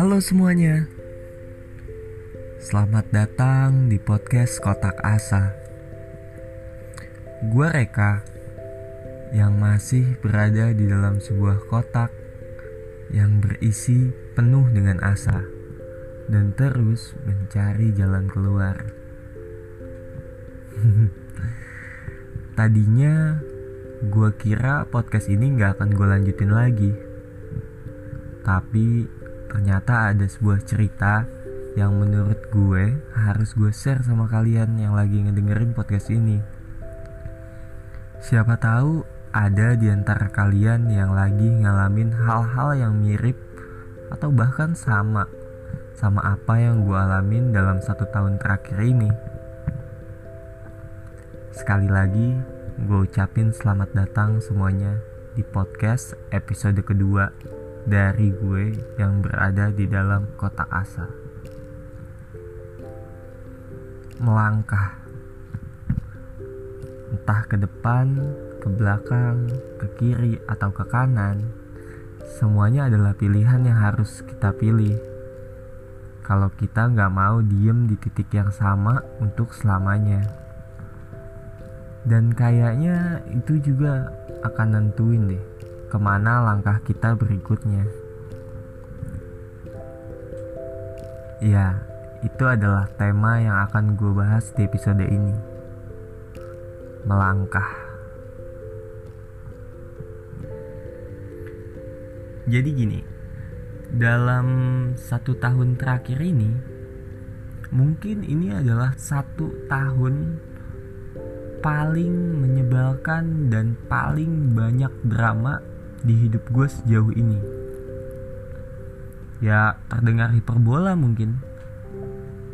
Halo semuanya. Selamat datang di podcast Kotak Asa. Gue Reka Yang masih berada di dalam sebuah kotak Yang berisi penuh dengan asa Dan terus mencari jalan keluar. Tadinya gue kira podcast ini gak akan gue lanjutin lagi. Tapi ternyata ada sebuah cerita yang menurut gue harus gue share sama kalian yang lagi ngedengerin podcast ini. Siapa tahu ada di antara kalian yang lagi ngalamin hal-hal yang mirip atau bahkan sama sama apa yang gue alamin dalam satu tahun terakhir ini. Sekali lagi, gue ucapin selamat datang semuanya di podcast episode kedua dari gue yang berada di dalam kotak asa. Melangkah, entah ke depan, ke belakang, ke kiri, atau ke kanan, semuanya adalah pilihan yang harus kita pilih. Kalau kita nggak mau diem di titik yang sama untuk selamanya, dan kayaknya itu juga akan nentuin deh ke mana langkah kita berikutnya. Ya, itu adalah tema yang akan gue bahas di episode ini. Melangkah. Jadi gini, dalam satu tahun terakhir ini, mungkin ini adalah satu tahun paling menyebalkan dan paling banyak drama di hidup gue sejauh ini. Ya terdengar hiperbola mungkin.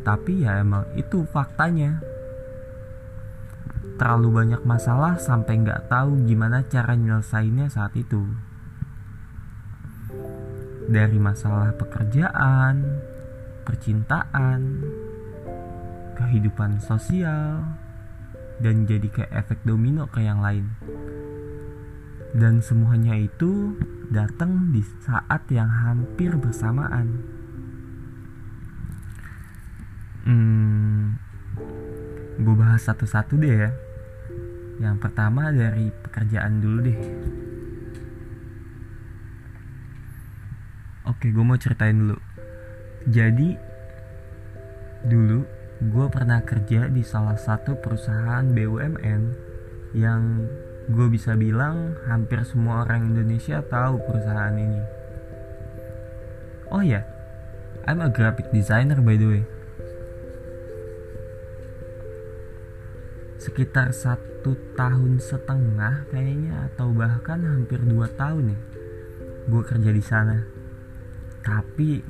Tapi ya emang itu faktanya. Terlalu banyak masalah sampai nggak tahu gimana cara nyelesainnya saat itu. Dari masalah pekerjaan percintaan kehidupan sosial dan jadi kayak efek domino ke yang lain dan semuanya itu datang di saat yang hampir bersamaan. Hmm, gue bahas satu-satu deh ya. Yang pertama dari pekerjaan dulu deh. Oke, gue mau ceritain dulu. Jadi, dulu gue pernah kerja di salah satu perusahaan BUMN yang gue bisa bilang hampir semua orang Indonesia tahu perusahaan ini. Oh ya, yeah. I'm a graphic designer by the way. Sekitar satu tahun setengah kayaknya atau bahkan hampir dua tahun ya, gue kerja di sana. Tapi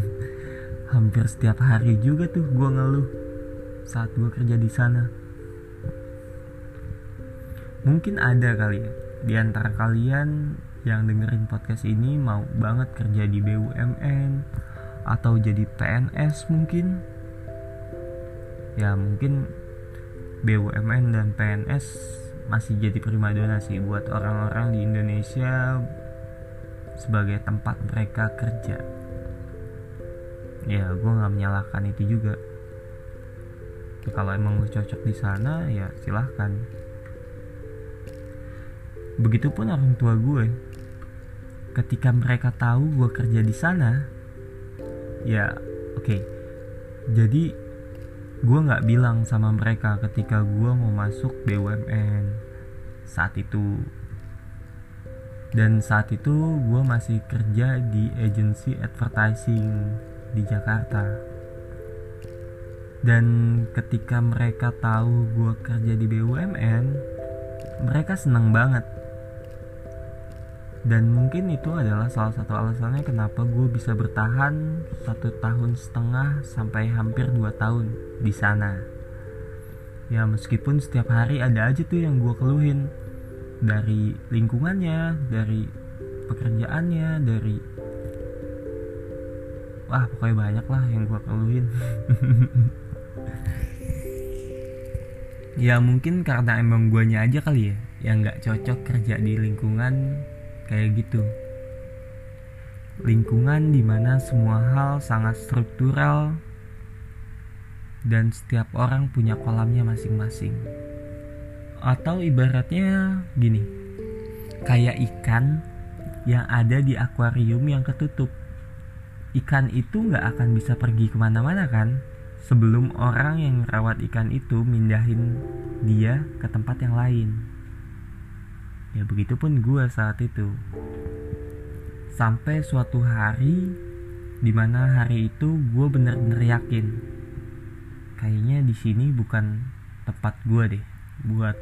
hampir setiap hari juga tuh gue ngeluh saat gue kerja di sana mungkin ada kali ya. Di antara kalian yang dengerin podcast ini mau banget kerja di BUMN atau jadi PNS mungkin. Ya mungkin BUMN dan PNS masih jadi primadona sih buat orang-orang di Indonesia sebagai tempat mereka kerja. Ya gue nggak menyalahkan itu juga. Kalau emang lu cocok di sana ya silahkan Begitupun orang tua gue. Ketika mereka tahu gue kerja di sana, ya oke. Okay. Jadi gue nggak bilang sama mereka ketika gue mau masuk BUMN saat itu. Dan saat itu gue masih kerja di agensi advertising di Jakarta. Dan ketika mereka tahu gue kerja di BUMN, mereka senang banget dan mungkin itu adalah salah satu alasannya kenapa gue bisa bertahan satu tahun setengah sampai hampir dua tahun di sana. Ya meskipun setiap hari ada aja tuh yang gue keluhin. Dari lingkungannya dari pekerjaannya dari wah pokoknya banyak lah yang gue keluhin. Ya mungkin karena emang guanya aja kali ya yang nggak cocok kerja di lingkungan kayak gitu lingkungan di mana semua hal sangat struktural dan setiap orang punya kolamnya masing-masing. Atau ibaratnya gini, kayak ikan yang ada di akuarium yang ketutup. Ikan itu nggak akan bisa pergi ke mana-mana kan? Sebelum orang yang merawat ikan itu mindahin dia ke tempat yang lain. Ya begitupun gue saat itu. Sampai suatu hari di mana hari itu gue bener-bener yakin kayaknya di sini bukan tempat gue deh buat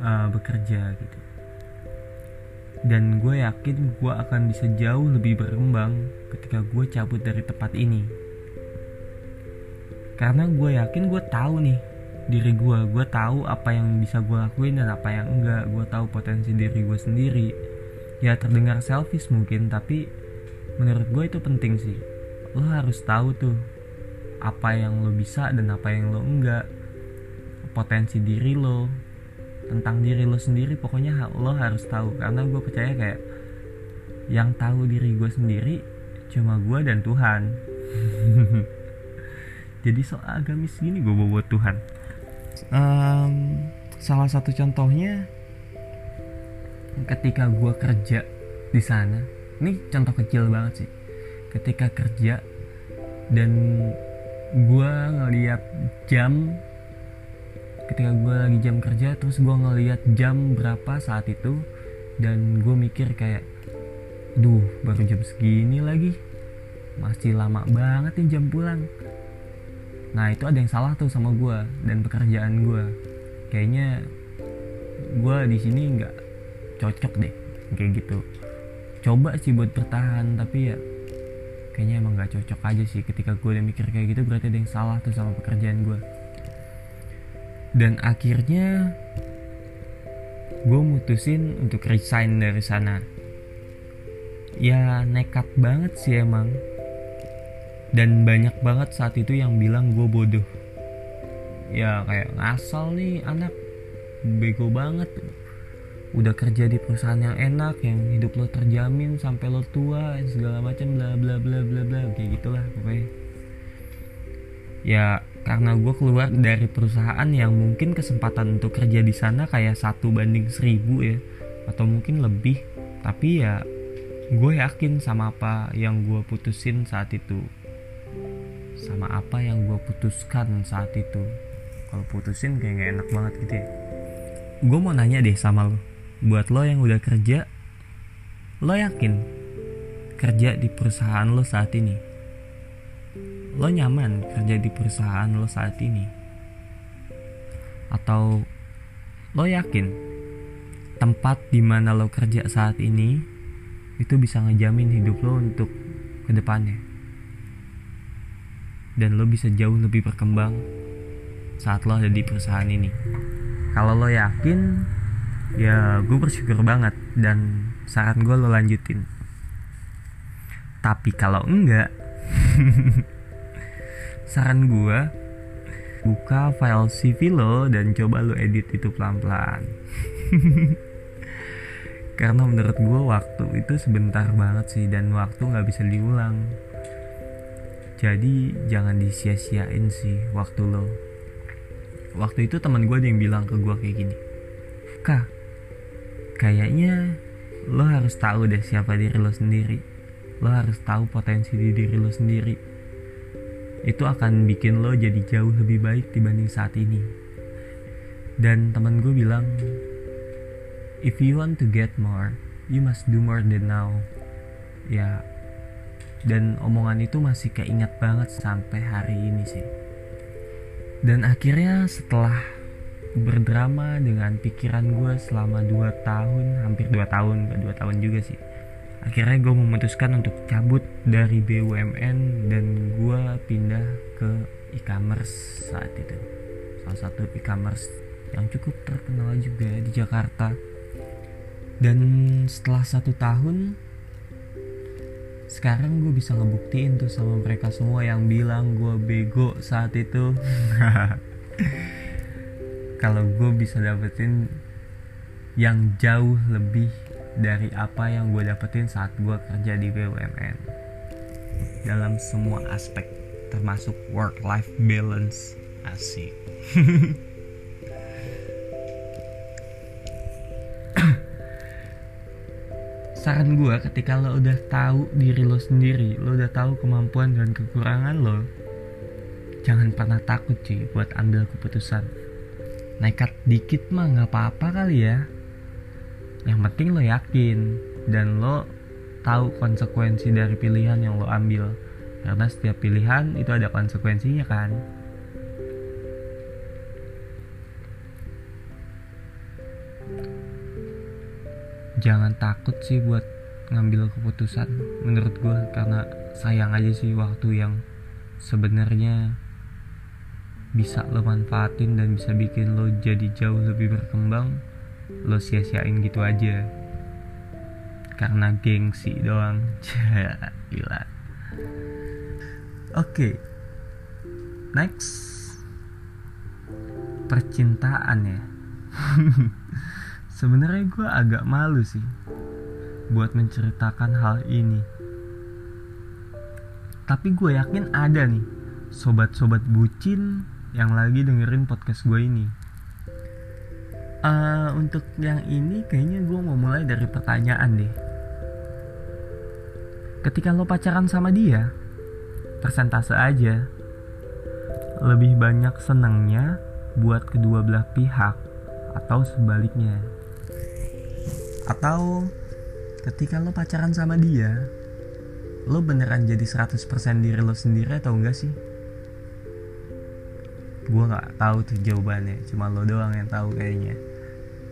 uh, bekerja gitu. Dan gue yakin gue akan bisa jauh lebih berkembang ketika gue cabut dari tempat ini. Karena gue yakin gue tahu nih diri gue gue tahu apa yang bisa gue lakuin dan apa yang enggak. Gue tahu potensi diri gue sendiri. Ya terdengar selfish mungkin tapi menurut gue itu penting sih. Lo harus tahu tuh apa yang lo bisa dan apa yang lo enggak. Potensi diri lo tentang diri lo sendiri pokoknya lo harus tahu. Karena gue percaya kayak yang tahu diri gue sendiri cuma gue dan Tuhan. Jadi soal agamis gini gue bawa Tuhan um, salah satu contohnya ketika gue kerja di sana ini contoh kecil banget sih. Ketika kerja dan gue ngeliat jam ketika gue lagi jam kerja terus gue ngeliat jam berapa saat itu dan gue mikir kayak duh baru jam segini lagi. Masih lama banget nih jam pulang nah itu ada yang salah tuh sama gue dan pekerjaan gue kayaknya gue di sini nggak cocok deh kayak gitu. Coba sih buat bertahan tapi ya kayaknya emang gak cocok aja sih ketika gue udah mikir kayak gitu berarti ada yang salah tuh sama pekerjaan gue dan akhirnya gue mutusin untuk resign dari sana. Ya nekat banget sih emang dan banyak banget saat itu yang bilang gue bodoh. Ya kayak ngasal nih anak. Bego banget. Udah kerja di perusahaan yang enak yang hidup lo terjamin sampai lo tua segala macam bla bla bla bla bla. Kayak gitulah pokoknya. Ya karena gue keluar dari perusahaan yang mungkin kesempatan untuk kerja di sana kayak satu banding seribu ya atau mungkin lebih. Tapi ya gue yakin sama apa yang gue putusin saat itu sama apa yang gue putuskan saat itu. Kalau putusin kayak gak enak banget gitu ya. Gue mau nanya deh sama lo. Buat lo yang udah kerja lo yakin kerja di perusahaan lo saat ini? Lo nyaman kerja di perusahaan lo saat ini? Atau lo yakin tempat di mana lo kerja saat ini itu bisa ngejamin hidup lo untuk ke depannya dan lo bisa jauh lebih berkembang saat lo ada di perusahaan ini. Kalau lo yakin ya gue bersyukur banget dan saran gue lo lanjutin. Tapi kalau enggak saran gue buka file CV lo dan coba lo edit itu pelan-pelan. Karena menurut gue waktu itu sebentar banget sih dan waktu nggak bisa diulang jadi jangan disia-siain sih waktu lo. Waktu itu teman gue yang bilang ke gue kayak gini kak kayaknya lo harus tahu deh siapa diri lo sendiri. Lo harus tahu potensi di diri lo sendiri. Itu akan bikin lo jadi jauh lebih baik dibanding saat ini. Dan teman gue bilang if you want to get more you must do more than now. Ya dan omongan itu masih keinget banget sampai hari ini sih. Dan akhirnya setelah berdrama dengan pikiran gue selama 2 tahun hampir 2 tahun gak 2 tahun juga sih. Akhirnya gue memutuskan untuk cabut dari BUMN dan gue pindah ke e-commerce saat itu. Salah satu e-commerce yang cukup terkenal juga di Jakarta. Dan setelah satu tahun sekarang gue bisa ngebuktiin tuh sama mereka semua yang bilang gue bego saat itu. Kalau gue bisa dapetin yang jauh lebih dari apa yang gue dapetin saat gue kerja di BUMN dalam semua aspek termasuk work life balance. Asik saran gue ketika lo udah tahu diri lo sendiri lo udah tahu kemampuan dan kekurangan lo jangan pernah takut cuy buat ambil keputusan. Nekat dikit mah nggak apa-apa kali ya. Yang penting lo yakin dan lo tahu konsekuensi dari pilihan yang lo ambil. Karena setiap pilihan itu ada konsekuensinya kan jangan takut sih buat ngambil keputusan menurut gue karena sayang aja sih waktu yang sebenarnya bisa lo manfaatin dan bisa bikin lo jadi jauh lebih berkembang lo sia-siain gitu aja. Karena gengsi doang. Gila. Oke next. Percintaan ya Sebenarnya gue agak malu sih buat menceritakan hal ini. Tapi gue yakin ada nih sobat-sobat bucin yang lagi dengerin podcast gue ini. Uh, untuk yang ini kayaknya gue mau mulai dari pertanyaan deh. Ketika lo pacaran sama dia, persentase aja. Lebih banyak senangnya buat kedua belah pihak atau sebaliknya atau ketika lo pacaran sama dia lo beneran jadi 100% diri lo sendiri atau enggak sih? Gue nggak tahu tuh jawabannya cuma lo doang yang tahu kayaknya.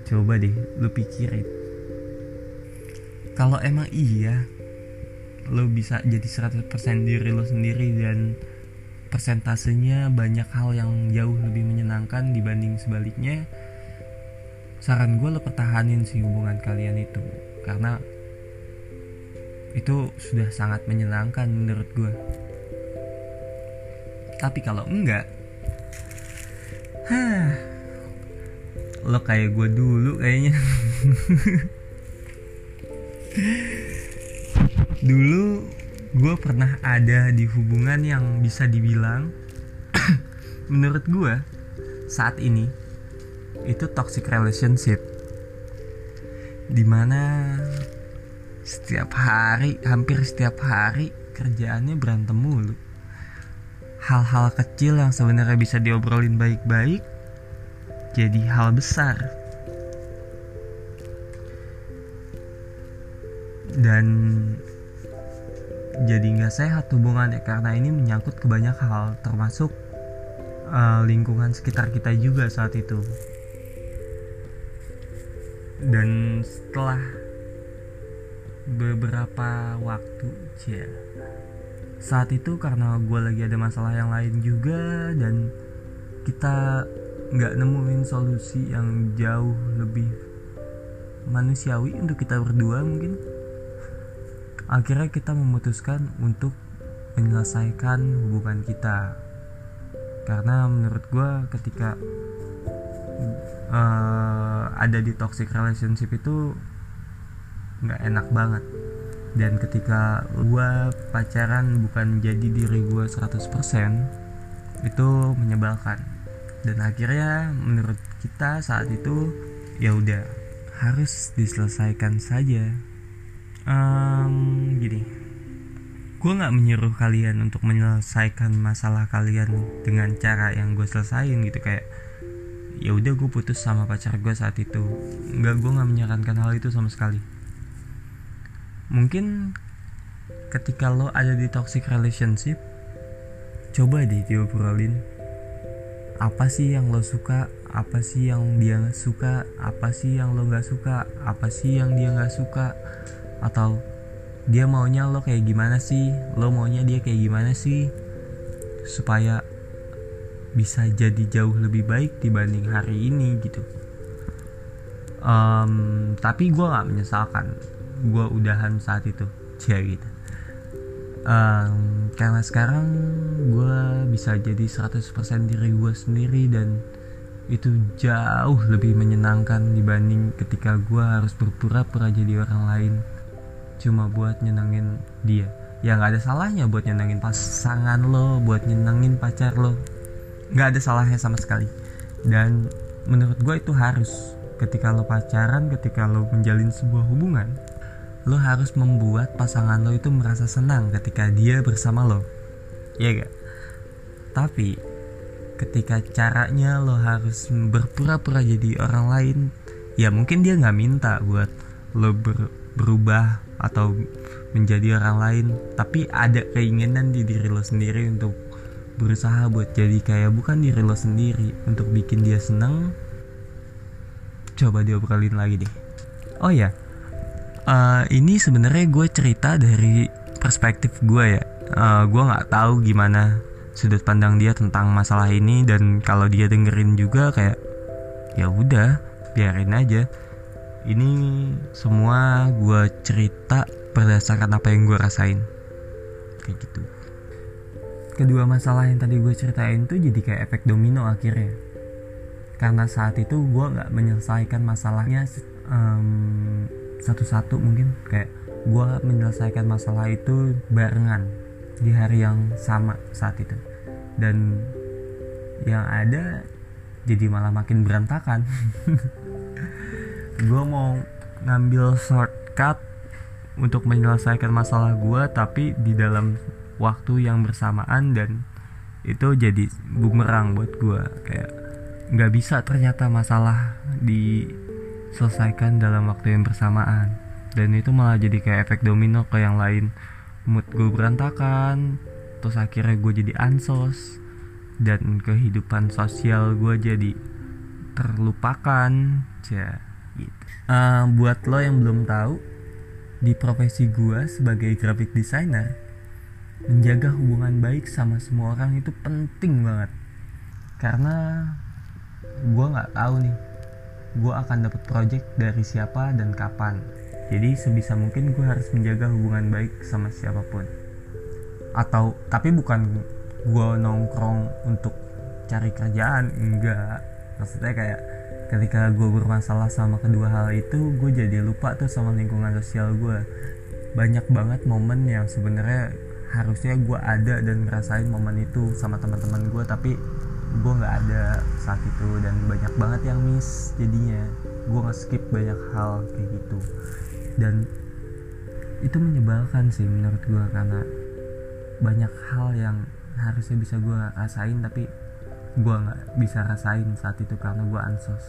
Coba deh lo pikirin. Kalau emang iya lo bisa jadi 100% diri lo sendiri dan persentasenya banyak hal yang jauh lebih menyenangkan dibanding sebaliknya saran gue lo pertahanin sih hubungan kalian itu karena itu sudah sangat menyenangkan menurut gue tapi kalau enggak hah lo kayak gue dulu kayaknya. Dulu gue pernah ada di hubungan yang bisa dibilang menurut gue saat ini itu toxic relationship. Di mana setiap hari hampir setiap hari kerjaannya berantem mulu. Hal-hal kecil yang sebenarnya bisa diobrolin baik-baik jadi hal besar. Dan jadi nggak sehat hubungannya karena ini menyangkut ke banyak hal termasuk uh, lingkungan sekitar kita juga saat itu dan setelah beberapa waktu ya saat itu karena gue lagi ada masalah yang lain juga dan kita nggak nemuin solusi yang jauh lebih manusiawi untuk kita berdua mungkin. Akhirnya kita memutuskan untuk menyelesaikan hubungan kita. Karena menurut gue ketika uh, ada di toxic relationship itu nggak enak banget. Dan ketika gue pacaran bukan jadi diri gue 100% itu menyebalkan. Dan akhirnya menurut kita saat itu ya udah harus diselesaikan saja. Um, gini gue nggak menyuruh kalian untuk menyelesaikan masalah kalian dengan cara yang gue selesain gitu. Kayak ya udah gue putus sama pacar gue saat itu. Nggak gue nggak menyarankan hal itu sama sekali. Mungkin ketika lo ada di toxic relationship coba deh diobrolin. Apa sih yang lo suka? Apa sih yang dia suka? Apa sih yang lo nggak suka? Apa sih yang dia nggak suka? Atau dia maunya lo kayak gimana sih? Lo maunya dia kayak gimana sih? Supaya bisa jadi jauh lebih baik dibanding hari ini gitu. Um, tapi gue nggak menyesalkan. Gue udahan saat itu cia gitu um, karena sekarang gue bisa jadi 100% diri gue sendiri dan itu jauh lebih menyenangkan dibanding ketika gue harus berpura-pura jadi orang lain cuma buat nyenengin dia. Ya nggak ada salahnya buat nyenengin pasangan lo buat nyenengin pacar lo nggak ada salahnya sama sekali. Dan menurut gue itu harus. Ketika lo pacaran ketika lo menjalin sebuah hubungan lo harus membuat pasangan lo itu merasa senang ketika dia bersama lo. Ya gak tapi ketika caranya lo harus berpura-pura jadi orang lain ya mungkin dia nggak minta buat lo ber, berubah atau menjadi orang lain. Tapi ada keinginan di diri lo sendiri untuk berusaha buat jadi kayak bukan diri lo sendiri untuk bikin dia seneng coba diobrolin lagi deh. Oh ya uh, ini sebenarnya gue cerita dari perspektif gue ya. Uh, gue nggak tahu gimana sudut pandang dia tentang masalah ini dan kalau dia dengerin juga kayak ya udah biarin aja. Ini semua gue cerita berdasarkan apa yang gue rasain. Kayak gitu kedua masalah yang tadi gue ceritain tuh jadi kayak efek domino akhirnya. Karena saat itu gue nggak menyelesaikan masalahnya um, satu-satu mungkin. Kayak gue menyelesaikan masalah itu barengan di hari yang sama saat itu. Dan yang ada jadi malah makin berantakan. Gue mau ngambil shortcut untuk menyelesaikan masalah gue tapi di dalam waktu yang bersamaan dan itu jadi bumerang buat gue kayak nggak bisa ternyata masalah di selesaikan dalam waktu yang bersamaan. Dan itu malah jadi kayak efek domino ke yang lain. Mood gue berantakan terus akhirnya gue jadi ansos dan kehidupan sosial gue jadi terlupakan. Ya gitu. uh, buat lo yang belum tahu di profesi gue sebagai graphic designer menjaga hubungan baik sama semua orang itu penting banget. Karena gue nggak tahu nih gue akan dapat project dari siapa dan kapan. Jadi sebisa mungkin gue harus menjaga hubungan baik sama siapa pun. Atau tapi bukan gue nongkrong untuk cari kerjaan enggak. Maksudnya kayak ketika gue bermasalah sama kedua hal itu gue jadi lupa tuh sama lingkungan sosial gue banyak banget momen yang sebenarnya harusnya gue ada dan ngerasain momen itu sama teman-teman gue tapi gue nggak ada saat itu dan banyak banget yang miss jadinya. Gue nggak skip banyak hal kayak gitu. Dan itu menyebalkan sih menurut gue karena banyak hal yang harusnya bisa gue rasain tapi gue nggak bisa rasain saat itu karena gue ansos.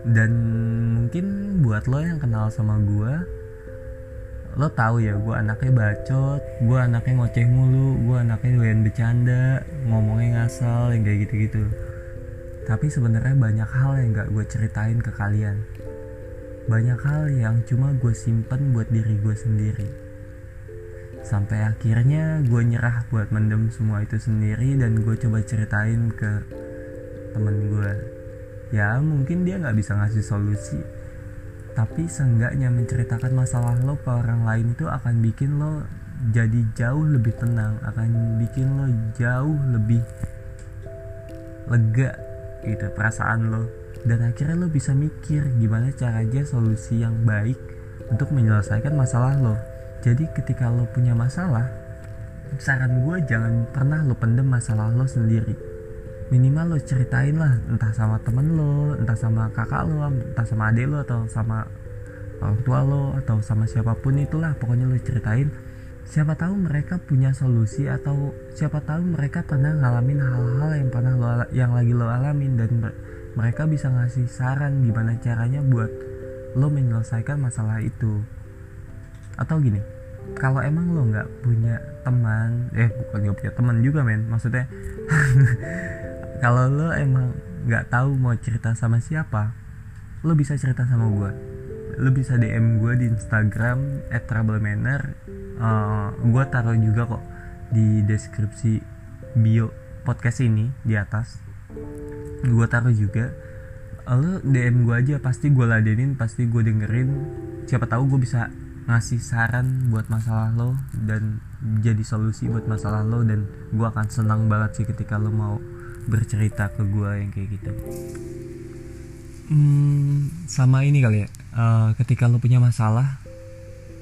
Dan mungkin buat lo yang kenal sama gue lo tahu ya gue anaknya bacot gue anaknya ngoceh mulu gue anaknya doyan bercanda ngomongnya ngasal yang kayak gitu-gitu. Tapi sebenarnya banyak hal yang gak gue ceritain ke kalian. Banyak hal yang cuma gue simpen buat diri gue sendiri. Sampai akhirnya gue nyerah buat mendem semua itu sendiri dan gue coba ceritain ke temen gue ya mungkin dia nggak bisa ngasih solusi tapi seenggaknya menceritakan masalah lo ke orang lain itu akan bikin lo jadi jauh lebih tenang akan bikin lo jauh lebih lega gitu perasaan lo. Dan akhirnya lo bisa mikir gimana caranya solusi yang baik untuk menyelesaikan masalah lo. Jadi ketika lo punya masalah saran gue jangan pernah lo pendem masalah lo sendiri minimal lo ceritain lah entah sama temen lo entah sama kakak lo entah sama adik lo atau sama orang tua lo atau sama siapa pun itulah pokoknya lo ceritain. Siapa tahu mereka punya solusi atau siapa tahu mereka pernah ngalamin hal-hal yang pernah lo yang lagi lo alamin dan mereka bisa ngasih saran gimana caranya buat lo menyelesaikan masalah itu. Atau gini kalau emang lo nggak punya teman eh bukan nggak punya teman juga men maksudnya kalau lo emang nggak tahu mau cerita sama siapa lo bisa cerita sama gue lo bisa DM gue di Instagram @troublemanner uh, gue taruh juga kok di deskripsi bio podcast ini di atas. Gue taruh juga. Lo DM gue aja pasti gue ladenin pasti gue dengerin. Siapa tahu gue bisa ngasih saran buat masalah lo dan jadi solusi buat masalah lo dan gue akan senang banget sih ketika lo mau bercerita ke gue yang kayak gitu? Hmm, sama ini kali ya. Uh, ketika lo punya masalah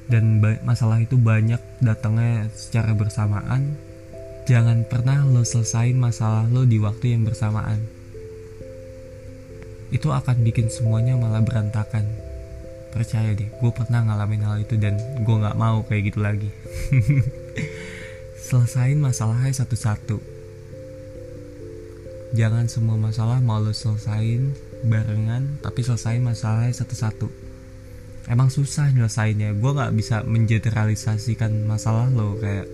dan masalah itu banyak datangnya secara bersamaan jangan pernah lo selesain masalah lo di waktu yang bersamaan. Itu akan bikin semuanya malah berantakan. Percaya deh gue pernah ngalamin hal itu dan gue nggak mau kayak gitu lagi. Selesain masalahnya satu-satu jangan semua masalah mau lo selesain barengan tapi selesain masalahnya satu-satu. Emang susah nyelesainnya. Gue nggak bisa mengeneralisasikan masalah lo. Kayak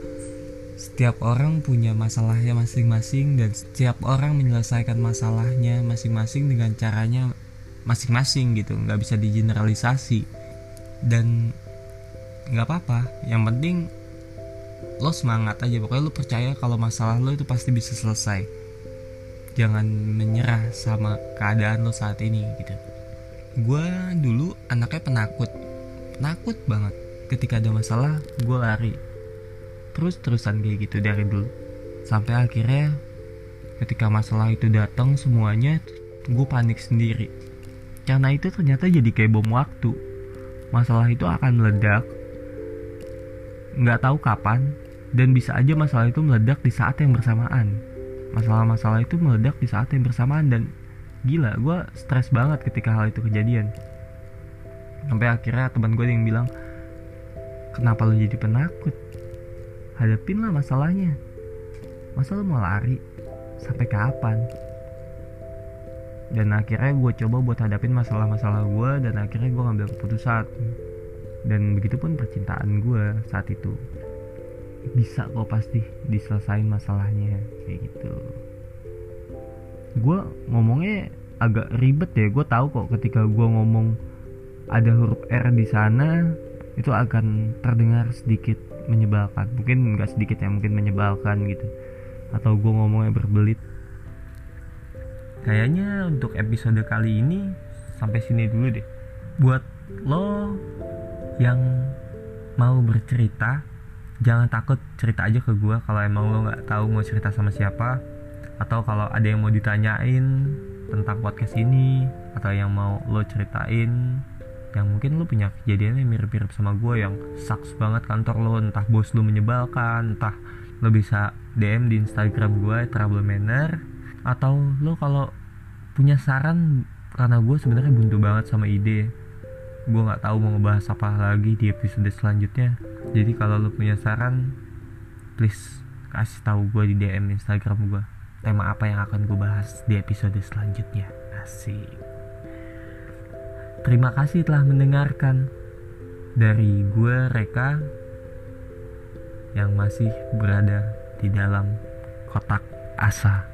setiap orang punya masalahnya masing-masing dan setiap orang menyelesaikan masalahnya masing-masing dengan caranya masing-masing gitu. Nggak bisa digeneralisasi. Dan nggak apa-apa. Yang penting lo semangat aja. Pokoknya lo percaya kalau masalah lo itu pasti bisa selesai jangan menyerah sama keadaan lo saat ini gitu. Gue dulu anaknya penakut. Penakut banget. Ketika ada masalah gue lari. Terus terusan kayak gitu dari dulu. Sampai akhirnya ketika masalah itu datang semuanya gue panik sendiri. Karena itu ternyata jadi kayak bom waktu. Masalah itu akan meledak nggak tahu kapan dan bisa aja masalah itu meledak di saat yang bersamaan masalah-masalah itu meledak di saat yang bersamaan dan gila gue stres banget ketika hal itu kejadian. Sampai akhirnya teman gue yang bilang kenapa lo jadi penakut? Hadapin lah masalahnya. Masa lo mau lari? Sampai kapan? Dan akhirnya gue coba buat hadapin masalah-masalah gue dan akhirnya gue ngambil keputusan. Dan begitu pun percintaan gue saat itu bisa kok pasti diselesain masalahnya kayak gitu. Gue ngomongnya agak ribet ya gue tahu kok ketika gue ngomong ada huruf R di sana itu akan terdengar sedikit menyebalkan. Mungkin nggak sedikit ya mungkin menyebalkan gitu. Atau gue ngomongnya berbelit. Kayaknya untuk episode kali ini sampai sini dulu deh. Buat lo yang mau bercerita jangan takut cerita aja ke gue kalau emang lo nggak tahu mau cerita sama siapa atau kalau ada yang mau ditanyain tentang podcast ini atau yang mau lo ceritain yang mungkin lo punya kejadian yang mirip-mirip sama gue yang sucks banget kantor lo entah bos lo menyebalkan entah lo bisa DM di Instagram gue Trouble Manner atau lo kalau punya saran karena gue sebenarnya buntu banget sama ide gue nggak tahu mau ngebahas apa lagi di episode selanjutnya jadi kalau lo punya saran please kasih tahu gue di DM Instagram gue tema apa yang akan gue bahas di episode selanjutnya. Asik. Terima kasih telah mendengarkan dari gue Reka yang masih berada di dalam kotak asa.